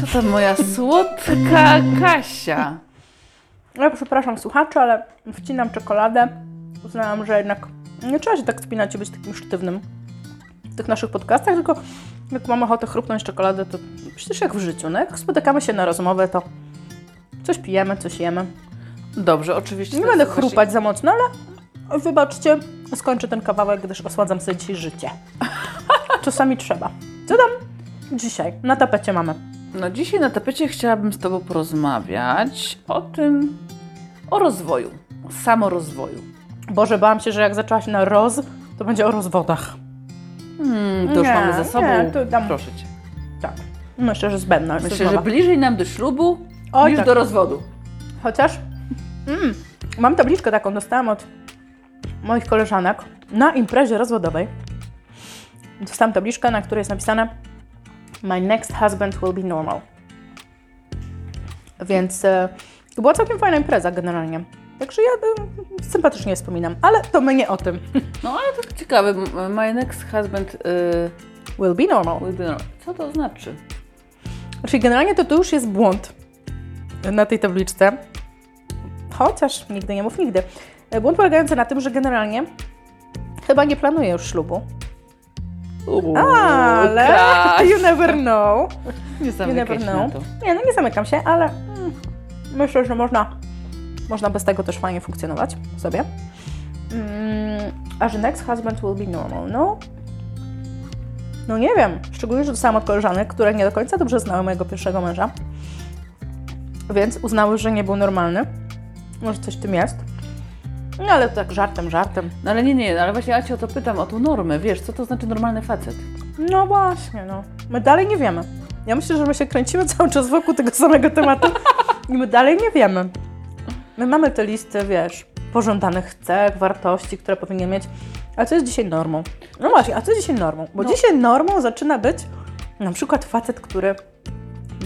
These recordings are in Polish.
Co tam moja słodka Kasia? Ja przepraszam słuchaczy, ale wcinam czekoladę. Uznałam, że jednak nie trzeba się tak spinać i być takim sztywnym w tych naszych podcastach, tylko jak mam ochotę chrupnąć czekoladę, to przecież jak w życiu, no jak spotykamy się na rozmowę, to coś pijemy, coś jemy. Dobrze, oczywiście. Nie to będę właśnie- chrupać za mocno, ale wybaczcie, skończę ten kawałek, gdyż osładzam sobie dzisiaj życie. Czasami trzeba. Co tam dzisiaj na tapecie mamy? No dzisiaj na tapecie chciałabym z Tobą porozmawiać o tym, o rozwoju, o samorozwoju. Boże, bałam się, że jak zaczęłaś na roz, to będzie o rozwodach. Hmm, to już Nie, mamy za sobą. nie, to tam- Proszę Cię. Tak. Myślę, że zbędna jest Myślę, że rozmowa. bliżej nam do ślubu Oj, niż tak. do rozwodu. Chociaż mm, mam tabliczkę taką, dostałam od moich koleżanek na imprezie rozwodowej. Dostałam tabliczkę, na której jest napisane My next husband will be normal. Więc e, to była całkiem fajna impreza generalnie. Także ja e, sympatycznie wspominam, ale to my nie o tym. No ale tak ciekawe, my next husband y, Will be normal. will be normal. Co to znaczy? Czyli generalnie to, to już jest błąd na tej tabliczce. Chociaż nigdy nie mów nigdy. E, Błąd polegający na tym, że generalnie chyba nie planuję już ślubu. Uuu, Ale you never know. Nie You zamykaj się know. Nie, no nie zamykam się, ale mm, myślę, że można, można bez tego też fajnie funkcjonować sobie. Mm, a że next husband will be normal. No, no nie wiem. Szczególnie, że dostałam od koleżanek, które nie do końca dobrze znały mojego pierwszego męża. Więc uznały, że nie był normalny. Może coś w tym jest. No ale to tak żartem, żartem. No ale nie, nie, ale właśnie ja Cię o to pytam, o tą normę, wiesz, co to znaczy normalny facet? No właśnie, no. My dalej nie wiemy. Ja myślę, że my się kręcimy cały czas wokół tego samego tematu i my dalej nie wiemy. My mamy te listy, wiesz, pożądanych cech, wartości, które powinien mieć. A co jest dzisiaj normą? No właśnie, a co jest dzisiaj normą? Bo No. dzisiaj normą zaczyna być na przykład facet, który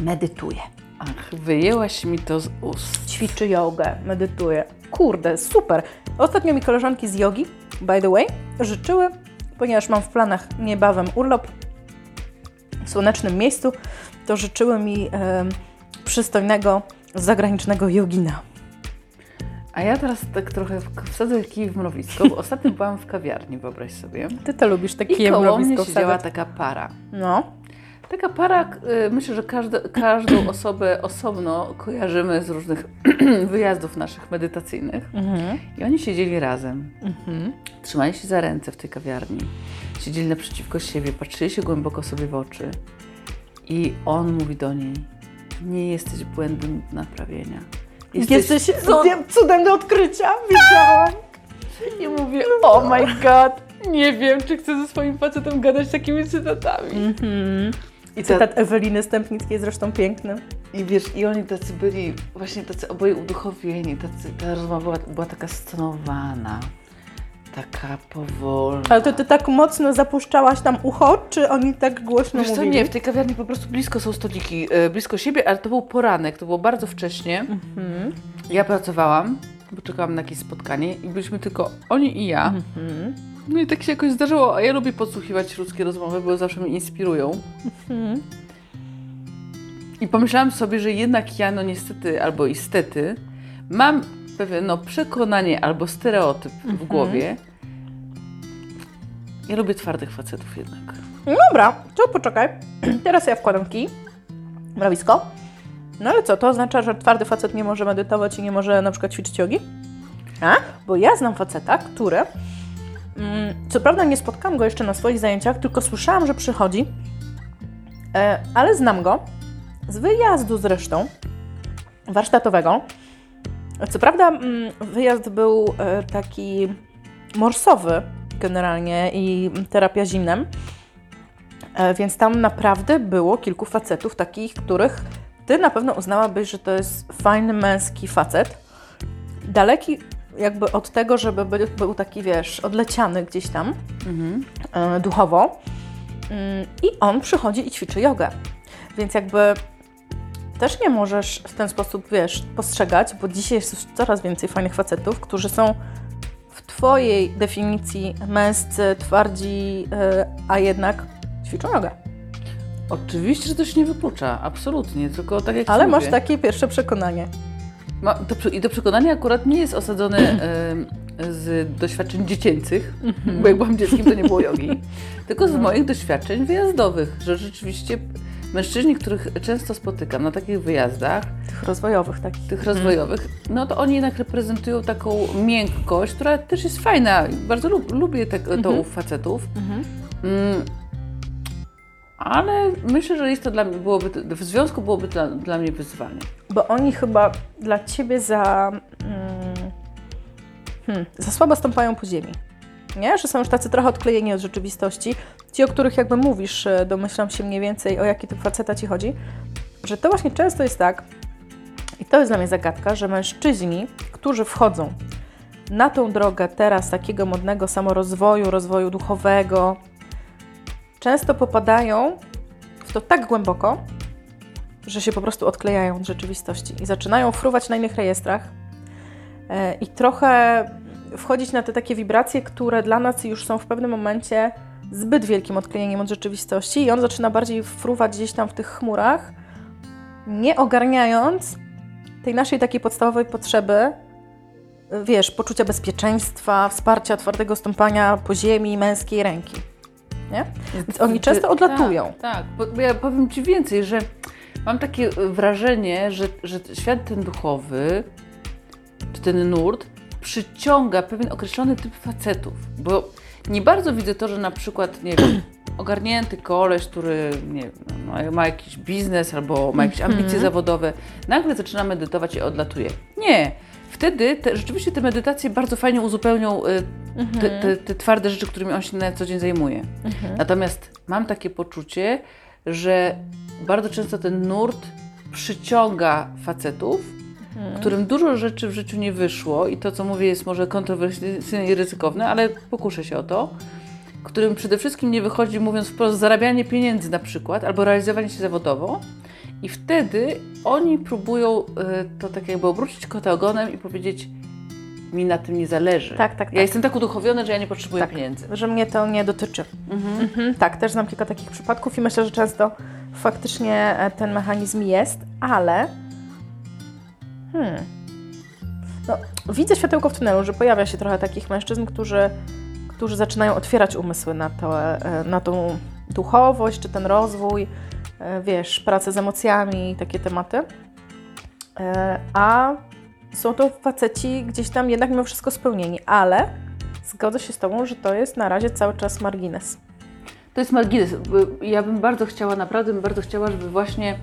medytuje, Ach, wyjęłaś mi to z ust. ćwiczy jogę, medytuje. Kurde, super. Ostatnio mi koleżanki z jogi, by the way, życzyły, ponieważ mam w planach niebawem urlop w słonecznym miejscu, to życzyły mi em, przystojnego, zagranicznego jogina. A ja teraz tak trochę wsadzę kij w mrowisko, bo ostatnio byłam w kawiarni, wyobraź sobie. Ty to lubisz, takie I koło mnie mrowisko siedziała wsadzać. taka para. No, Taka para, y, myślę, że każde, każdą osobę osobno kojarzymy z różnych wyjazdów naszych medytacyjnych. mhm. I oni siedzieli razem, Mhm. trzymali się za ręce w tej kawiarni. Siedzieli naprzeciwko siebie, patrzyli się głęboko sobie w oczy. I on mówi do niej, nie jesteś błędem do naprawienia. Jesteś cud- cudem, cudem do odkrycia, widziałam. I mówię, oh my god, nie wiem, czy chcę ze swoim facetem gadać takimi cytatami. Mhm. I, ta, Cytat Eweliny Stępnickiej zresztą piękny. I wiesz, i oni tacy byli właśnie tacy oboje uduchowieni, tacy, ta rozmowa była, była taka stonowana, taka powolna. Ale to ty tak mocno zapuszczałaś tam ucho, czy oni tak głośno Wiesz co, mówili? nie, w tej kawiarni po prostu blisko są stoliki, e, blisko siebie, ale to był poranek, to było bardzo wcześnie. Mhm. Ja pracowałam, bo czekałam na jakieś spotkanie i byliśmy tylko oni i ja. Mhm. No i tak się jakoś zdarzyło, a ja lubię podsłuchiwać ludzkie rozmowy, bo zawsze mnie inspirują. Mhm. I pomyślałam sobie, że jednak ja, no niestety albo istety, mam pewne no, przekonanie albo stereotyp w głowie. Ja lubię twardych facetów jednak. No dobra, to poczekaj. Teraz ja wkładam kij, mrowisko. No ale co, to oznacza, że twardy facet nie może medytować i nie może na przykład ćwiczyć jogi? A? Bo ja znam faceta, który, co prawda nie spotkałam go jeszcze na swoich zajęciach, tylko słyszałam, że przychodzi, e, ale znam go z wyjazdu zresztą, warsztatowego. Co prawda mm, wyjazd był e, taki morsowy generalnie i terapia zimnem, E, Więc tam naprawdę było kilku facetów takich, których ty na pewno uznałabyś, że to jest fajny męski facet. Daleki jakby od tego, żeby by- był taki, wiesz, odleciany gdzieś tam Mhm. e, duchowo. Mm, I on przychodzi i ćwiczy jogę. Więc jakby też nie możesz w ten sposób, wiesz, postrzegać, bo dzisiaj jest coraz więcej fajnych facetów, którzy są w Twojej definicji męscy, twardzi, e, a jednak ćwiczą jogę. Oczywiście, że to się nie wyklucza, absolutnie, tylko tak jak Ale masz mówię, takie pierwsze przekonanie. Ma, to, I to przekonanie akurat nie jest osadzone z doświadczeń dziecięcych, bo jak byłam dzieckiem, to nie było jogi, tylko z moich doświadczeń wyjazdowych, że rzeczywiście mężczyźni, których często spotykam na takich wyjazdach, Tych rozwojowych takich. tych rozwojowych, no to oni jednak reprezentują taką miękkość, która też jest fajna. Bardzo lub, lubię te, to u facetów. Mm, ale myślę, że jest to dla mnie, byłoby, w związku byłoby dla, dla mnie wyzwanie. Bo oni chyba dla ciebie za, mm, hmm, za słabo stąpają po ziemi. Nie? Że są już tacy trochę odklejeni od rzeczywistości. Ci, o których jakby mówisz, e, domyślam się mniej więcej, o jaki typ faceta ci chodzi. Że to właśnie często jest tak, i to jest dla mnie zagadka, że mężczyźni, którzy wchodzą na tą drogę teraz takiego modnego samorozwoju, rozwoju duchowego, często popadają w to tak głęboko, że się po prostu odklejają od rzeczywistości i zaczynają fruwać na innych rejestrach e, i trochę wchodzić na te takie wibracje, które dla nas już są w pewnym momencie zbyt wielkim odklejeniem od rzeczywistości i on zaczyna bardziej fruwać gdzieś tam w tych chmurach, nie ogarniając tej naszej takiej podstawowej potrzeby, wiesz, poczucia bezpieczeństwa, wsparcia twardego stąpania po ziemi, męskiej ręki. Nie? Więc oni często odlatują. Tak, tak. Bo ja powiem Ci więcej, że mam takie wrażenie, że, że świat ten duchowy, czy ten nurt, przyciąga pewien określony typ facetów. Bo nie bardzo widzę to, że na przykład, nie wiem, ogarnięty koleś, który nie wiem, ma, ma jakiś biznes albo ma jakieś ambicje zawodowe, nagle zaczyna medytować i odlatuje. Nie. Wtedy te, rzeczywiście te medytacje bardzo fajnie uzupełnią y, te, te, te twarde rzeczy, którymi on się na co dzień zajmuje. Natomiast mam takie poczucie, że bardzo często ten nurt przyciąga facetów, którym dużo rzeczy w życiu nie wyszło i to, co mówię, jest może kontrowersyjne i ryzykowne, ale pokuszę się o to, którym przede wszystkim nie wychodzi, mówiąc wprost, zarabianie pieniędzy na przykład, albo realizowanie się zawodowo i wtedy oni próbują y, to tak jakby obrócić kota ogonem i powiedzieć mi na tym nie zależy. Tak, tak, Ja tak. jestem tak uduchowiony, że ja nie potrzebuję Tak. pieniędzy. że mnie to nie dotyczy. Mhm, tak, też znam kilka takich przypadków i myślę, że często faktycznie e, ten mechanizm jest, ale hmm, no, widzę światełko w tunelu, że pojawia się trochę takich mężczyzn, którzy, którzy zaczynają otwierać umysły na, to, e, na tą duchowość, czy ten rozwój, wiesz, pracę z emocjami i takie tematy. E, A są to faceci gdzieś tam jednak mimo wszystko spełnieni, ale zgodzę się z Tobą, że to jest na razie cały czas margines. To jest margines. bo Ja bym bardzo chciała, naprawdę bym bardzo chciała, żeby właśnie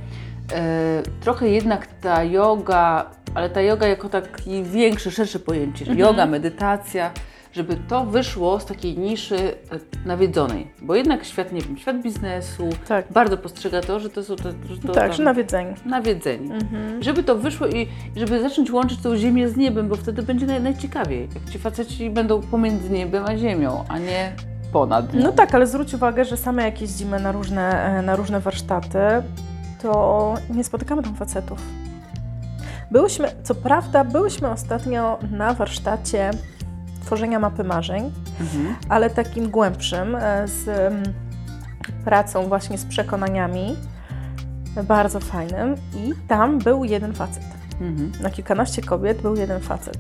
e, trochę jednak ta yoga, ale ta yoga jako taki większe, szersze pojęcie, Mhm. yoga, medytacja, żeby to wyszło z takiej niszy e, nawiedzonej. Bo jednak świat, nie wiem, świat biznesu Tak. bardzo postrzega to, że to są to, że to tak, tam że nawiedzeni. nawiedzeni. Mhm. Żeby to wyszło i żeby zacząć łączyć tą ziemię z niebem, bo wtedy będzie naj, najciekawiej. Jak ci faceci będą pomiędzy niebem a ziemią, a nie ponad. nią. No tak, ale zwróć uwagę, że same jak jeździmy na różne, e, na różne warsztaty, to nie spotykamy tam facetów. Byłyśmy, co prawda, byłyśmy ostatnio na warsztacie tworzenia mapy marzeń, Mhm. ale takim głębszym, e, z mm, pracą właśnie z przekonaniami, bardzo fajnym i tam był jeden facet. Mhm. Na kilkanaście kobiet był jeden facet.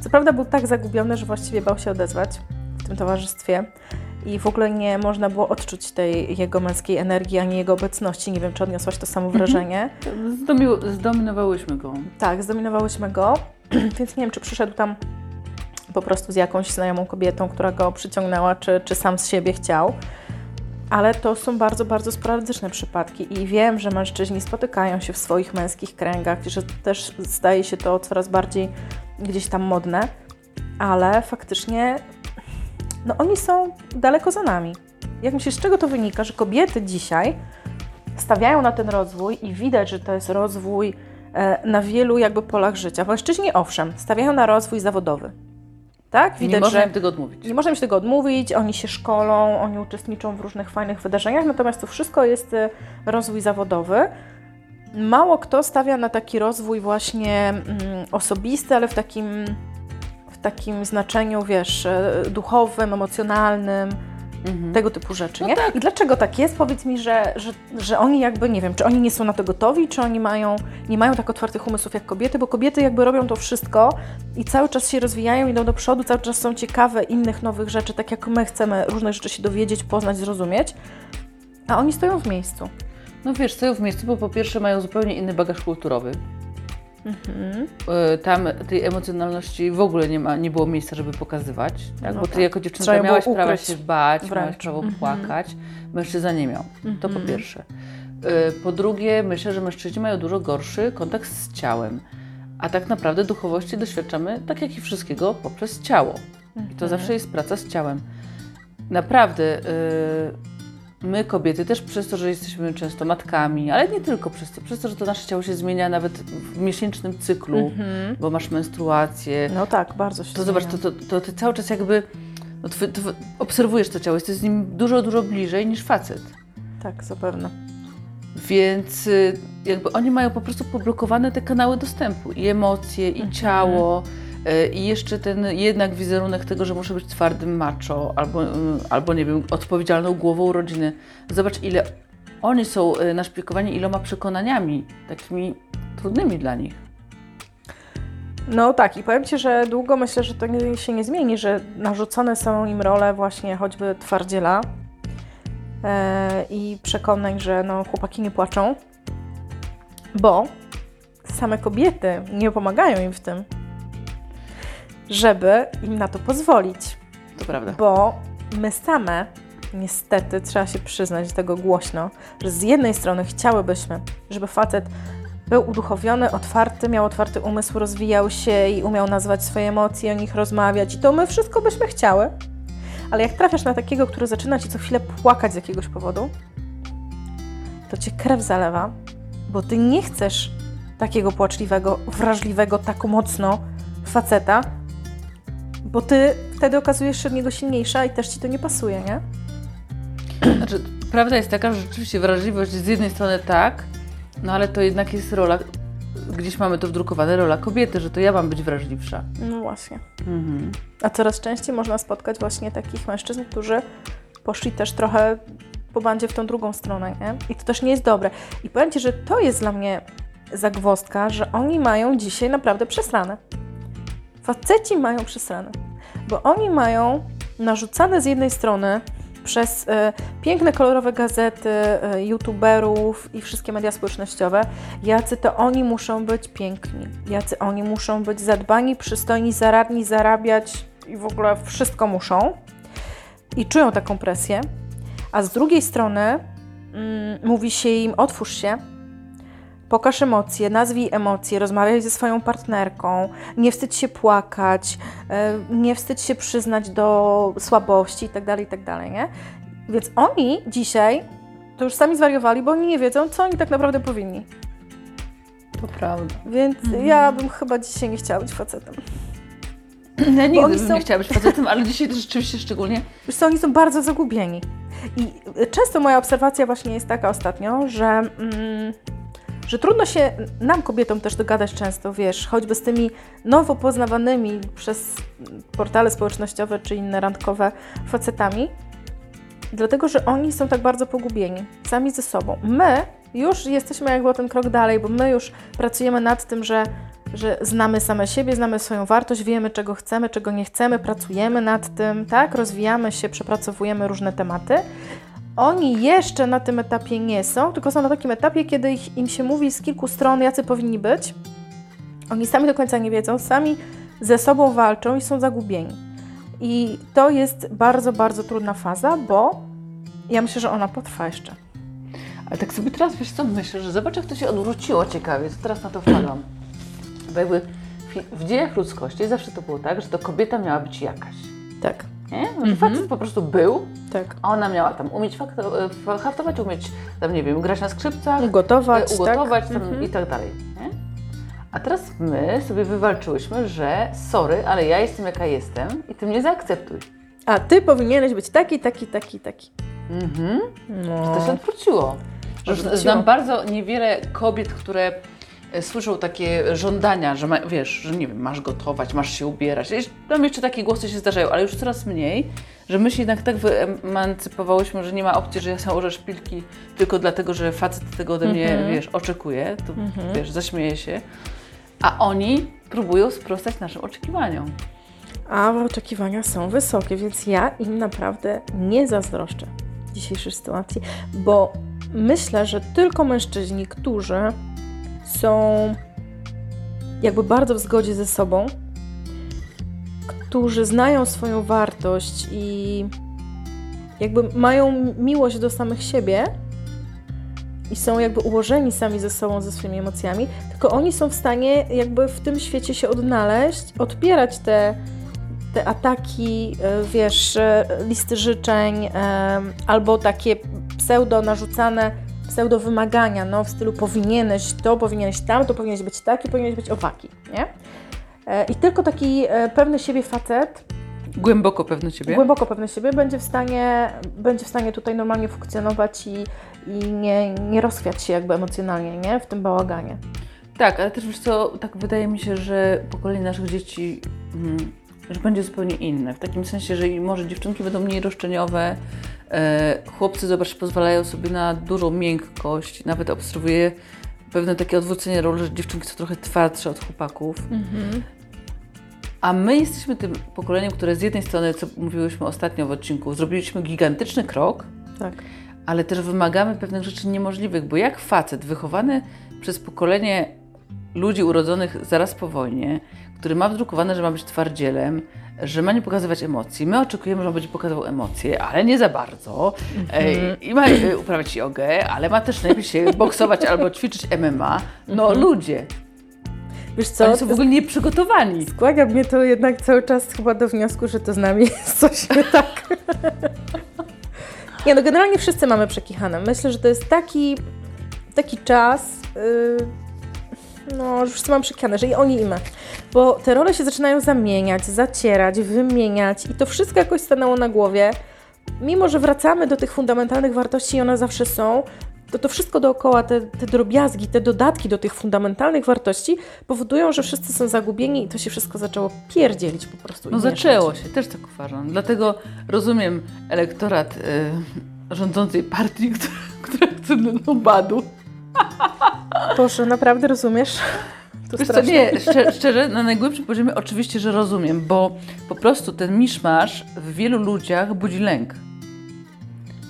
Co prawda był tak zagubiony, że właściwie bał się odezwać w tym towarzystwie i w ogóle nie można było odczuć tej jego męskiej energii, ani jego obecności. Nie wiem, czy odniosłaś to samo wrażenie. Zdomi- zdominowałyśmy go. Tak, zdominowałyśmy go, więc nie wiem, czy przyszedł tam po prostu z jakąś znajomą kobietą, która go przyciągnęła, czy, czy sam z siebie chciał. Ale to są bardzo, bardzo sporadyczne przypadki i wiem, że mężczyźni spotykają się w swoich męskich kręgach, że też staje się to coraz bardziej gdzieś tam modne, ale faktycznie no oni są daleko za nami. Jak myślisz, z czego to wynika, że kobiety dzisiaj stawiają na ten rozwój i widać, że to jest rozwój e, na wielu jakby polach życia. Mężczyźni owszem, stawiają na rozwój zawodowy. Tak? nie Widać, można że im tego odmówić. nie możemy się tego odmówić, oni się szkolą, oni uczestniczą w różnych fajnych wydarzeniach, natomiast to wszystko jest e, rozwój zawodowy. Mało kto stawia na taki rozwój właśnie mm, osobisty, ale w takim, w takim znaczeniu, wiesz, e, duchowym, emocjonalnym, tego typu rzeczy, No nie? tak. I dlaczego tak jest? Powiedz mi, że, że, że oni jakby, nie wiem, czy oni nie są na to gotowi, czy oni mają, nie mają tak otwartych umysłów jak kobiety, bo kobiety jakby robią to wszystko i cały czas się rozwijają, idą do przodu, cały czas są ciekawe innych nowych rzeczy, tak jak my chcemy różne rzeczy się dowiedzieć, poznać, zrozumieć, a oni stoją w miejscu. No wiesz, stoją w miejscu, bo po pierwsze mają zupełnie inny bagaż kulturowy. Mhm. Y, Tam tej emocjonalności w ogóle nie, ma, nie było miejsca, żeby pokazywać. Tak? No bo ty tak. jako dziewczynka Trzeba miałaś prawo się bać, wręcz. miałaś prawo Mhm. płakać. Mężczyzna nie miał. To po Mhm. pierwsze. Y, Po drugie, myślę, że mężczyźni mają dużo gorszy kontakt z ciałem. A tak naprawdę duchowości doświadczamy, tak jak i wszystkiego, poprzez ciało. I to Mhm. zawsze jest praca z ciałem. Naprawdę, y, my kobiety też przez to, że jesteśmy często matkami, ale nie tylko przez to, przez to, że to nasze ciało się zmienia nawet w miesięcznym cyklu, Mhm. bo masz menstruację. No tak, bardzo się To zobacz, to, zmienia. to, to ty cały czas jakby no, twy, twy, obserwujesz to ciało, jesteś z nim dużo, dużo bliżej niż facet. Tak, zapewne. Więc y, jakby oni mają po prostu poblokowane te kanały dostępu i emocje, i Mhm. ciało, i jeszcze ten jednak wizerunek tego, że muszę być twardym macho, albo, y, albo nie wiem, odpowiedzialną głową rodziny. Zobacz, ile oni są y, naszpikowani iloma przekonaniami, takimi trudnymi dla nich. No tak, i powiem Ci, że długo myślę, że to się nie zmieni, że narzucone są im role właśnie choćby twardziela e, i przekonań, że no, chłopaki nie płaczą, bo same kobiety nie pomagają im w tym, żeby im na to pozwolić, To prawda. bo my same, niestety, trzeba się przyznać tego głośno, że z jednej strony chciałybyśmy, żeby facet był uduchowiony, otwarty, miał otwarty umysł, rozwijał się i umiał nazwać swoje emocje, o nich rozmawiać. I to my wszystko byśmy chciały. Ale jak trafiasz na takiego, który zaczyna ci co chwilę płakać z jakiegoś powodu, to cię krew zalewa, bo ty nie chcesz takiego płaczliwego, wrażliwego tak mocno faceta, bo ty wtedy okazujesz się od niego silniejsza i też ci to nie pasuje, nie? Znaczy, prawda jest taka, że rzeczywiście wrażliwość z jednej strony tak, no ale to jednak jest rola, gdzieś mamy to wdrukowane, rola kobiety, że to ja mam być wrażliwsza. No właśnie. Mhm. A coraz częściej można spotkać właśnie takich mężczyzn, którzy poszli też trochę po bandzie w tą drugą stronę, nie? I to też nie jest dobre. I powiem Ci, że to jest dla mnie zagwozdka, że oni mają dzisiaj naprawdę przesrane. Faceci mają przesrane, bo oni mają narzucane z jednej strony przez e, piękne, kolorowe gazety, e, youtuberów i wszystkie media społecznościowe, jacy to oni muszą być piękni, jacy oni muszą być zadbani, przystojni, zaradni, zarabiać i w ogóle wszystko muszą. I czują taką presję. A z drugiej strony mm, mówi się im: otwórz się, pokaż emocje, nazwij emocje, rozmawiaj ze swoją partnerką, nie wstydź się płakać, e, nie wstydź się przyznać do słabości itd., itd., nie? Więc oni dzisiaj to już sami zwariowali, bo oni nie wiedzą, co oni tak naprawdę powinni. To prawda. Więc ja bym chyba dzisiaj nie chciała być facetem. Ja nigdy bym są- nie chciała być facetem, ale dzisiaj to rzeczywiście szczególnie. Wiesz co, oni są bardzo zagubieni. I często moja obserwacja właśnie jest taka ostatnio, że, mm, że trudno się nam, kobietom, też dogadać często, wiesz, choćby z tymi nowo poznawanymi przez portale społecznościowe czy inne randkowe facetami, dlatego że oni są tak bardzo pogubieni, sami ze sobą. My już jesteśmy jakby o ten krok dalej, bo my już pracujemy nad tym, że, że znamy same siebie, znamy swoją wartość, wiemy czego chcemy, czego nie chcemy, pracujemy nad tym, tak, rozwijamy się, przepracowujemy różne tematy. Oni jeszcze na tym etapie nie są, tylko są na takim etapie, kiedy ich, im się mówi z kilku stron, jacy powinni być. Oni sami do końca nie wiedzą, sami ze sobą walczą i są zagubieni. I to jest bardzo, bardzo trudna faza, bo ja myślę, że ona potrwa jeszcze. Ale tak sobie teraz wiesz co myślę, że zobacz jak to się odwróciło ciekawie, to teraz na to wpadłam. Bo jakby w, w dziejach ludzkości zawsze to było tak, że to kobieta miała być jakaś. Tak, Nie? No, facet po prostu był, tak. a ona miała tam umieć haftować, umieć tam, nie wiem, grać na skrzypcach, Ugotować, e, ugotować tak? tam Mhm. i tak dalej. Nie? A teraz my sobie wywalczyłyśmy, że sorry, ale ja jestem jaka jestem i ty mnie zaakceptuj. A ty powinieneś być taki, taki, taki, taki. Mhm. No. To się odwróciło. Że. Znam bardzo niewiele kobiet, które słyszą takie żądania, że ma, wiesz, że nie wiem, masz gotować, masz się ubierać. Tam jeszcze takie głosy się zdarzają, ale już coraz mniej, że my się jednak tak wyemancypowałyśmy, że nie ma opcji, że ja założę szpilki tylko dlatego, że facet tego ode mnie, Mhm. wiesz, oczekuje, to wiesz, zaśmieje się. A oni próbują sprostać naszym oczekiwaniom. A oczekiwania są wysokie, więc ja im naprawdę nie zazdroszczę w dzisiejszej sytuacji, bo myślę, że tylko mężczyźni, którzy są jakby bardzo w zgodzie ze sobą, którzy znają swoją wartość i jakby mają miłość do samych siebie i są jakby ułożeni sami ze sobą, ze swoimi emocjami, tylko oni są w stanie jakby w tym świecie się odnaleźć, odpierać te te ataki, e, wiesz, e, listy życzeń e, albo takie pseudo narzucane, pseudo wymagania, no w stylu powinieneś to, powinieneś tam, to powinieneś być taki, powinieneś być owaki, nie? E, I tylko taki e, pewny siebie facet, Głęboko pewny siebie. głęboko pewny siebie, będzie w stanie, będzie w stanie tutaj normalnie funkcjonować i, i nie, nie rozchwiać się jakby emocjonalnie, nie? W tym bałaganie. Tak, ale też wiesz co, tak wydaje mi się, że pokolenie naszych dzieci mm, że będzie zupełnie inne. W takim sensie, że może dziewczynki będą mniej roszczeniowe, e, chłopcy, zobacz, pozwalają sobie na dużą miękkość. Nawet obserwuję pewne takie odwrócenie ról, że dziewczynki są trochę twardsze od chłopaków. A my jesteśmy tym pokoleniem, które z jednej strony, co mówiłyśmy ostatnio w odcinku, zrobiliśmy gigantyczny krok, Tak. ale też wymagamy pewnych rzeczy niemożliwych, bo jak facet wychowany przez pokolenie ludzi urodzonych zaraz po wojnie, który ma wdrukowane, że ma być twardzielem, że ma nie pokazywać emocji. My oczekujemy, że on będzie pokazywał emocje, ale nie za bardzo. E, I ma e, uprawiać jogę, ale ma też najpierw się boksować albo ćwiczyć MMA. No ludzie, Wiesz co, oni są w ogóle nieprzygotowani. Skłania mnie to jednak cały czas chyba do wniosku, że to z nami jest coś nie tak. nie no, generalnie wszyscy mamy przekichane. Myślę, że to jest taki, taki czas, yy, no, że wszyscy mamy przekichane, że i oni i my. Bo te role się zaczynają zamieniać, zacierać, wymieniać i to wszystko jakoś stanęło na głowie. Mimo, że wracamy do tych fundamentalnych wartości i one zawsze są, to to wszystko dookoła, te, te drobiazgi, te dodatki do tych fundamentalnych wartości powodują, że wszyscy są zagubieni i to się wszystko zaczęło pierdzielić po prostu. No mieszać. zaczęło się, też tak uważam. Dlatego rozumiem elektorat e, rządzącej partii, która, która chce do badu. Boże, naprawdę rozumiesz? To Wiesz co, nie, szczerze, szczerze, na najgłębszym poziomie oczywiście, że rozumiem, bo po prostu ten miszmasz w wielu ludziach budzi lęk.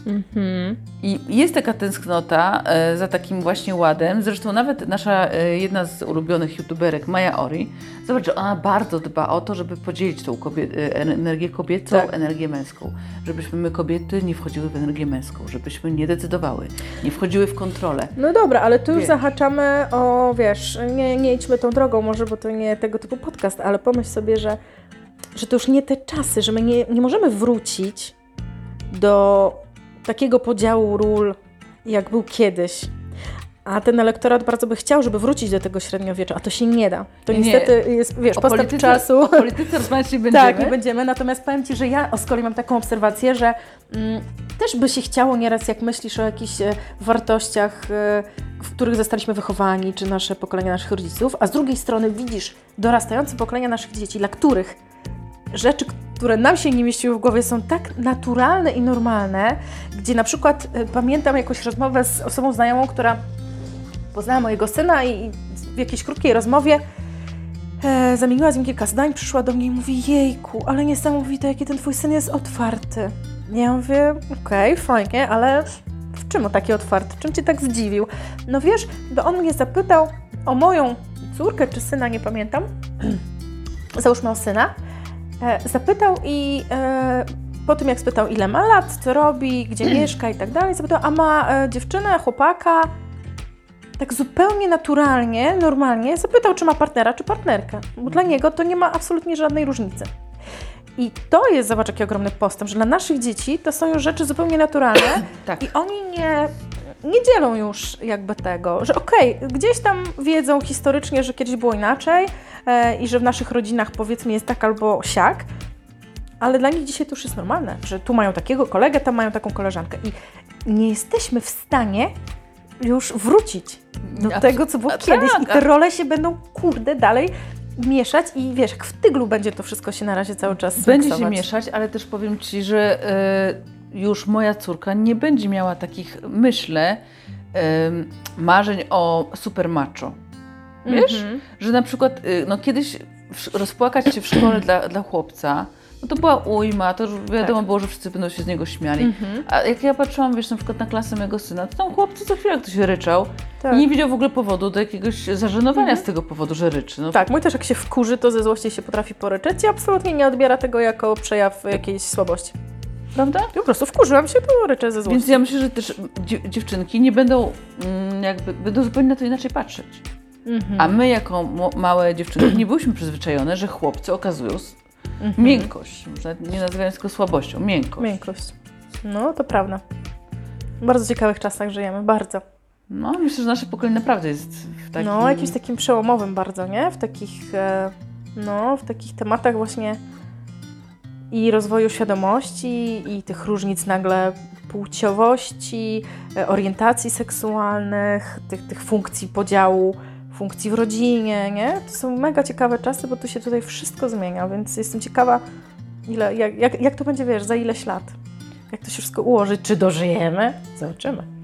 Mhm. I jest taka tęsknota e, za takim właśnie ładem. Zresztą nawet nasza e, jedna z ulubionych youtuberek, Maja Ori, zobacz, że ona bardzo dba o to, żeby podzielić tą e, energię kobiecą, Tak. energię męską. Żebyśmy my kobiety nie wchodziły w energię męską, żebyśmy nie decydowały, nie wchodziły w kontrolę. No dobra, ale tu już Wiesz. zahaczamy o, wiesz, nie, nie idźmy tą drogą może, bo to nie tego typu podcast, ale pomyśl sobie, że, że to już nie te czasy, że my nie, nie możemy wrócić do takiego podziału ról, jak był kiedyś. A ten elektorat bardzo by chciał, żeby wrócić do tego średniowiecza, a to się nie da. To Nie. niestety jest, wiesz, O postęp polityce, czasu. o polityce rozmawiać nie będziemy. Tak, nie będziemy. Natomiast powiem Ci, że ja z kolei mam taką obserwację, że mm, też by się chciało nieraz, jak myślisz o jakichś e, wartościach, e, w których zostaliśmy wychowani, czy nasze pokolenia naszych rodziców, a z drugiej strony widzisz dorastające pokolenia naszych dzieci, dla których rzeczy, które nam się nie mieściły w głowie, są tak naturalne i normalne, gdzie na przykład e, pamiętam jakąś rozmowę z osobą znajomą, która poznała mojego syna i w jakiejś krótkiej rozmowie e, zamieniła z nim kilka zdań, przyszła do mnie i mówi, jejku, ale niesamowite, jaki ten twój syn jest otwarty. Ja mówię, okej, fajnie, ale w czym on taki otwarty? Czym cię tak zdziwił? No wiesz, bo on mnie zapytał o moją córkę czy syna, nie pamiętam. Załóżmy o syna. E, zapytał i e, po tym jak spytał ile ma lat, co robi, gdzie mieszka i tak dalej, zapytał, a ma e, dziewczynę, chłopaka, tak zupełnie naturalnie, normalnie zapytał, czy ma partnera, czy partnerkę. Bo dla niego to nie ma absolutnie żadnej różnicy. I to jest, zobacz, jaki ogromny postęp, że dla naszych dzieci to są już rzeczy zupełnie naturalne Tak. i oni nie, nie dzielą już jakby tego, że okej, gdzieś tam wiedzą historycznie, że kiedyś było inaczej e, i że w naszych rodzinach powiedzmy jest tak albo siak, ale dla nich dzisiaj to już jest normalne, że tu mają takiego kolegę, tam mają taką koleżankę i nie jesteśmy w stanie już wrócić do Abs- tego, co było a kiedyś. Tak, i te a- role się będą, kurde, dalej mieszać i wiesz, jak w tyglu będzie to wszystko się na razie cały czas Będzie się mieszać, ale też powiem Ci, że e, już moja córka nie będzie miała takich, myślę, marzeń o super macho. Wiesz? Mhm. Że na przykład, y, no kiedyś rozpłakać się w szkole dla, dla chłopca, no to była ujma, to już wiadomo było, że wszyscy będą się z niego śmiali. Mhm. A jak ja patrzyłam, wiesz, na przykład na klasę mojego syna, to tam chłopcy co chwilę ktoś ryczał Tak. i nie widział w ogóle powodu do jakiegoś zażenowania z tego powodu, że ryczy. No, Tak, mój też jak się wkurzy, to ze złości się potrafi poryczeć i absolutnie nie odbiera tego jako przejaw jakiejś słabości. Prawda? Po prostu wkurzyłam się, to ryczę ze złości. Więc ja myślę, że też dziew- dziewczynki nie będą mm, jakby, będą zupełnie na to inaczej patrzeć. Mhm. A my jako małe dziewczynki nie byłyśmy przyzwyczajone, że chłopcy okazują Mhm. miękkość. Nawet Nie nazywając tylko słabością, miękkość. Miękkość. No, to prawda. W bardzo ciekawych czasach żyjemy, bardzo. No, myślę, że nasze pokolenie naprawdę jest w takim... No, jakimś takim przełomowym bardzo, nie? W takich, e, no, w takich tematach właśnie i rozwoju świadomości, i tych różnic nagle płciowości, e, orientacji seksualnych, tych, tych funkcji podziału, funkcji w rodzinie, nie? To są mega ciekawe czasy, bo tu się tutaj wszystko zmienia, więc jestem ciekawa, ile, jak, jak, jak to będzie, wiesz, za ileś lat. Jak to się wszystko ułoży, czy dożyjemy? Zobaczymy.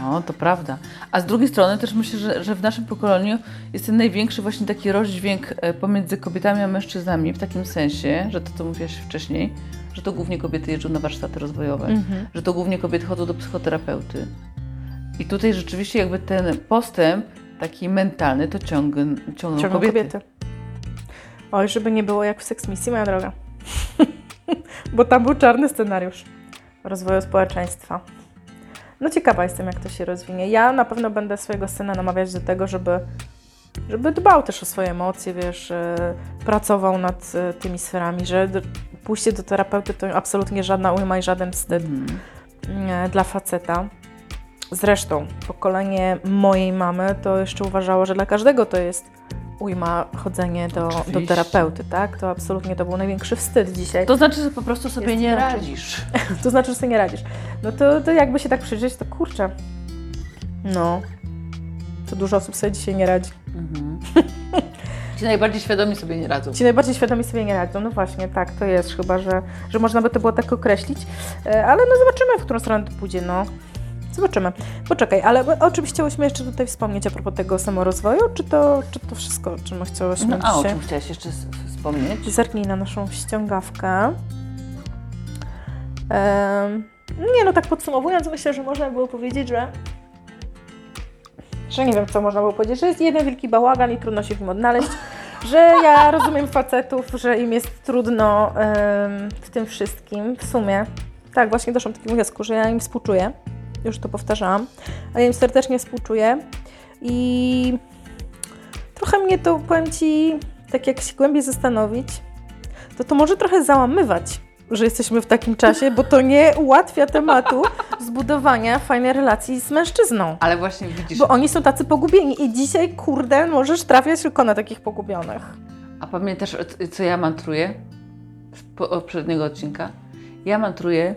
No, to prawda. A z drugiej strony też myślę, że, że w naszym pokoleniu jest ten największy właśnie taki rozdźwięk e, pomiędzy kobietami a mężczyznami, w takim sensie, że to, co mówiłaś wcześniej, że to głównie kobiety jeżdżą na warsztaty rozwojowe, Mhm. że to głównie kobiety chodzą do psychoterapeuty. I tutaj rzeczywiście jakby ten postęp taki mentalny to ciągną, ciągną, Ciągną kobiety. kobiety. Oj, żeby nie było jak w Sex Misji, moja droga. Bo tam był czarny scenariusz rozwoju społeczeństwa. No ciekawa jestem, jak to się rozwinie. Ja na pewno będę swojego syna namawiać do tego, żeby, żeby dbał też o swoje emocje, wiesz, e, pracował nad e, tymi sferami, że pójście do terapeuty to absolutnie żadna ujma i żaden wstyd Mhm. e, dla faceta. Zresztą pokolenie mojej mamy to jeszcze uważało, że dla każdego to jest ujma chodzenie do, do terapeuty, tak? To absolutnie to był największy wstyd dzisiaj. To, znaczy, że po prostu sobie nie radzisz. to znaczy, że sobie nie radzisz. No to, to jakby się tak przyjrzeć, to kurczę. No. To dużo osób sobie dzisiaj nie radzi. Mhm. Ci najbardziej świadomi sobie nie radzą. Ci najbardziej świadomi sobie nie radzą. No właśnie, tak, to jest chyba, że, że można by to było tak określić. E, Ale no zobaczymy, w którą stronę to pójdzie, no. Zobaczymy. Poczekaj, ale o czymś chciałyśmy jeszcze tutaj wspomnieć a propos tego samorozwoju, czy to, czy to wszystko, o czym chciałyśmy No, a o czym chciałaś jeszcze wspomnieć? Zerknij na naszą ściągawkę. Em, nie no, tak podsumowując, myślę, że można było powiedzieć, że że nie wiem, co można było powiedzieć, że jest jeden wielki bałagan i trudno się w nim odnaleźć, że ja rozumiem facetów, że im jest trudno em, w tym wszystkim, w sumie. Tak, właśnie doszłam do takiego wniosku, że ja im współczuję, już to powtarzałam, a ja im serdecznie współczuję. I trochę mnie to, powiem Ci, tak jak się głębiej zastanowić, to to może trochę załamywać, że jesteśmy w takim czasie, bo to nie ułatwia tematu zbudowania fajnej relacji z mężczyzną. Ale właśnie widzisz, Bo oni są tacy pogubieni i dzisiaj, kurde, możesz trafiać tylko na takich pogubionych. a pamiętasz, co ja mantruję z po- poprzedniego odcinka? Ja mantruję,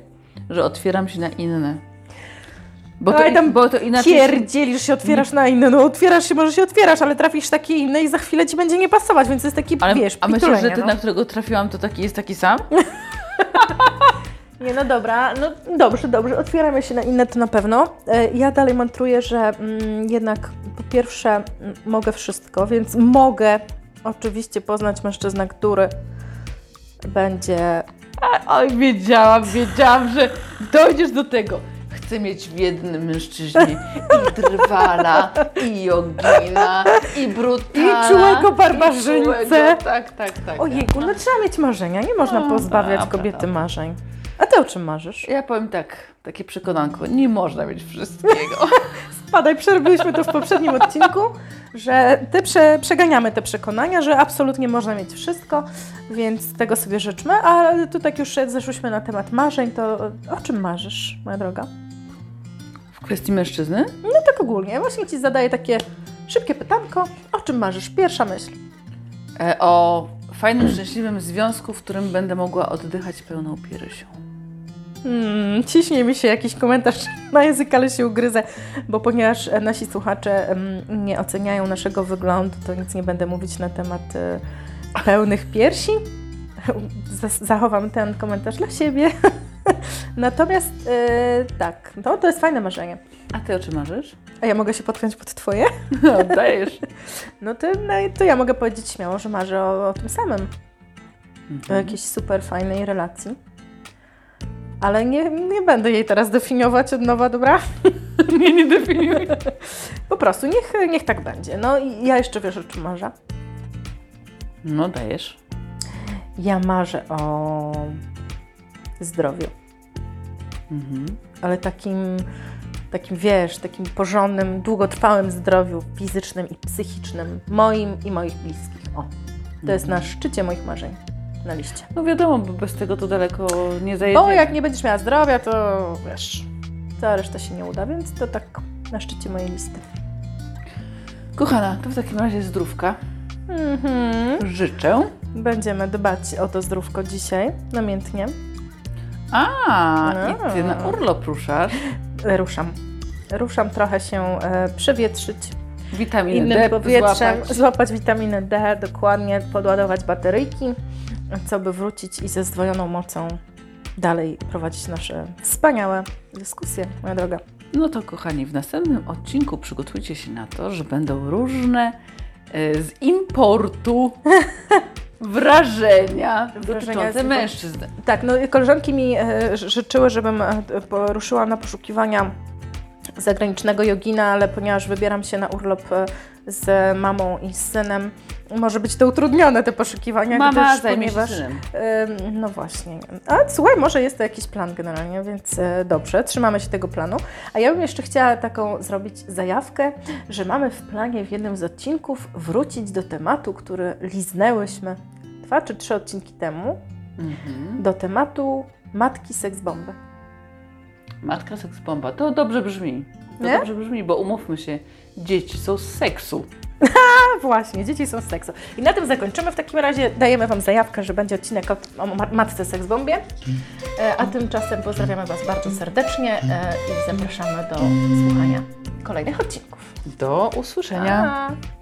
że otwieram się na inne. Bo to, tam bo to inaczej... Pierdzielisz się, otwierasz na inne. No otwierasz się, może się otwierasz, ale trafisz takie inne i za chwilę ci będzie nie pasować, więc to jest taki, Ale, wiesz, a myślisz, że ten, no. na którego trafiłam, to taki jest taki sam? Nie, no dobra, no dobrze, dobrze, otwieramy się na inne to na pewno. E, Ja dalej mantruję, że mm, jednak po pierwsze mm, mogę wszystko, więc mogę oczywiście poznać mężczyznę, który będzie... Oj, wiedziałam, wiedziałam, że dojdziesz do tego. Chcę mieć w jednym mężczyźnie i drwala, i jogina, i brutala. I czułego barbarzyńcę. i czułego- Tak, tak, tak. Ojejku, no trzeba mieć marzenia, nie można No, pozbawiać kobiety marzeń. A ty o czym marzysz? Ja powiem tak, takie przekonanko, nie można mieć wszystkiego. Spadaj, przerobiliśmy to w poprzednim odcinku, że te prze, przeganiamy te przekonania, że absolutnie można mieć wszystko, więc tego sobie życzmy. A tu tak już zeszłyśmy na temat marzeń, to o czym marzysz, moja droga? W kwestii mężczyzny? No tak ogólnie, właśnie Ci zadaję takie szybkie pytanko. O czym marzysz? Pierwsza myśl. E, o fajnym, szczęśliwym związku, w którym będę mogła oddychać pełną piersią. Hmm, ciśnie mi się jakiś komentarz na język, ale się ugryzę, bo ponieważ e, nasi słuchacze nie oceniają naszego wyglądu, to nic nie będę mówić na temat e, pełnych piersi. Zachowam ten komentarz dla siebie. Natomiast e, tak, no, to jest fajne marzenie. A ty o czym marzysz? A ja mogę się podpiąć pod Twoje? No, dajesz. No to, no, to ja mogę powiedzieć śmiało, że marzę o, o tym samym. o Mhm. jakiejś super fajnej relacji. Ale nie, nie będę jej teraz definiować od nowa, dobra? Nie, nie definiuj. Po prostu niech, niech tak będzie. No i ja jeszcze wiesz o czym marzę. No, dajesz. Ja marzę o zdrowiu, Mhm. ale takim, takim wiesz, takim porządnym, długotrwałym zdrowiu fizycznym i psychicznym moim i moich bliskich. O, to jest na szczycie moich marzeń na liście. No wiadomo, bo bez tego to daleko nie zajedzie. Bo jak nie będziesz miała zdrowia, to wiesz, cała reszta się nie uda, więc to tak na szczycie mojej listy. Kochana, to w takim razie zdrówka. Mhm. Życzę. Będziemy dbać o to zdrówko dzisiaj, namiętnie. A, A. i ty na urlop ruszasz. Ruszam. Ruszam trochę się e, przewietrzyć Witaminę innym D powietrzem, złapać. złapać witaminę D, dokładnie, podładować bateryjki, co by wrócić i ze zdwojoną mocą dalej prowadzić nasze wspaniałe dyskusje, moja droga. No to kochani, w następnym odcinku przygotujcie się na to, że będą różne e, z importu wrażenia z dotyczące importu. mężczyzn. Tak, no i koleżanki mi e, ży- życzyły, żebym e, poruszyła na poszukiwania zagranicznego jogina, ale ponieważ wybieram się na urlop e, z mamą i z synem, może być to utrudnione te poszukiwania, Mama gdyż, zajmie się ponieważ synem. No właśnie. A słuchaj, może jest to jakiś plan generalnie, więc e, dobrze, trzymamy się tego planu. A ja bym jeszcze chciała taką zrobić zajawkę, że mamy w planie w jednym z odcinków wrócić do tematu, który liznęłyśmy dwa czy trzy odcinki temu, Mhm. do tematu matki seks bomby. Matka seks bomba. To dobrze brzmi. To Nie? dobrze brzmi, bo umówmy się, dzieci są z seksu. Właśnie, dzieci są z seksu. I na tym zakończymy. W takim razie dajemy Wam zajawkę, że będzie odcinek o, o ma- matce seks bombie. E, a tymczasem pozdrawiamy Was bardzo serdecznie e, i zapraszamy do słuchania kolejnych odcinków. Do usłyszenia. Pa!